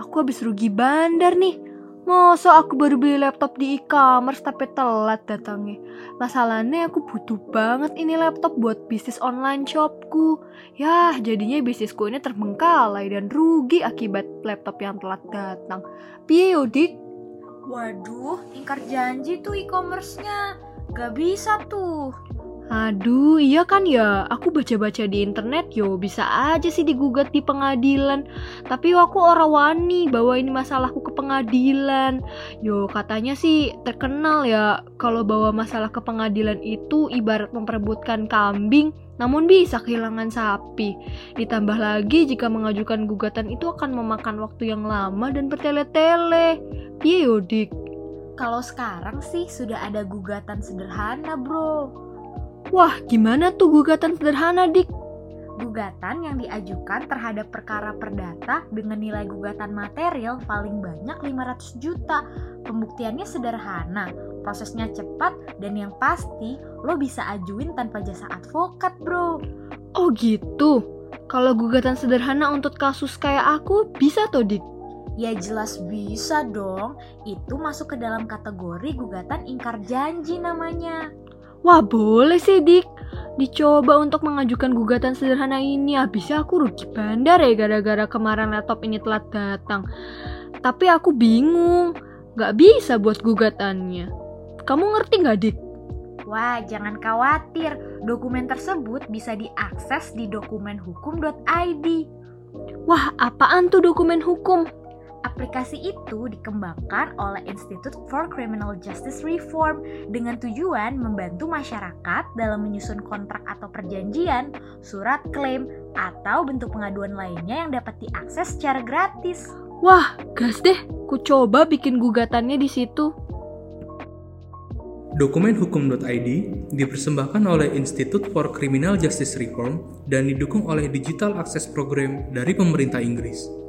aku habis rugi bandar nih. Masa aku baru beli laptop di e-commerce tapi telat datangnya. Masalahnya aku butuh banget ini laptop buat bisnis online shopku. Yah, jadinya bisnisku ini terbengkalai dan rugi akibat laptop yang telat datang. Piye yodik? Waduh, ingkar janji tuh e-commerce-nya. Gak bisa tuh. Aduh, iya kan ya. Aku baca-baca di internet yo, bisa aja sih digugat di pengadilan. Tapi aku orang wani bawa ini masalahku ke pengadilan. Yo, katanya sih terkenal ya kalau bawa masalah ke pengadilan itu ibarat memperebutkan kambing namun bisa kehilangan sapi. Ditambah lagi jika mengajukan gugatan itu akan memakan waktu yang lama dan bertele-tele. Piye yo, Dik? Kalau sekarang sih sudah ada gugatan sederhana, Bro. Wah, gimana tuh gugatan sederhana, Dik? Gugatan yang diajukan terhadap perkara perdata dengan nilai gugatan material paling banyak 500 juta. Pembuktiannya sederhana, prosesnya cepat, dan yang pasti lo bisa ajuin tanpa jasa advokat, bro. Oh gitu? Kalau gugatan sederhana untuk kasus kayak aku, bisa tuh, Dik? Ya jelas bisa dong, itu masuk ke dalam kategori gugatan ingkar janji namanya. Wah boleh sih dik. Dicoba untuk mengajukan gugatan sederhana ini. Habisnya aku rugi bandar ya gara-gara kemarin laptop ini telat datang. Tapi aku bingung. Gak bisa buat gugatannya. Kamu ngerti gak dik? Wah jangan khawatir. Dokumen tersebut bisa diakses di dokumenhukum.id Wah apaan tuh dokumen hukum? Aplikasi itu dikembangkan oleh Institute for Criminal Justice Reform dengan tujuan membantu masyarakat dalam menyusun kontrak atau perjanjian, surat klaim, atau bentuk pengaduan lainnya yang dapat diakses secara gratis. Wah, gas deh, ku coba bikin gugatannya di situ. Dokumenhukum.id dipersembahkan oleh Institute for Criminal Justice Reform dan didukung oleh Digital Access Program dari pemerintah Inggris.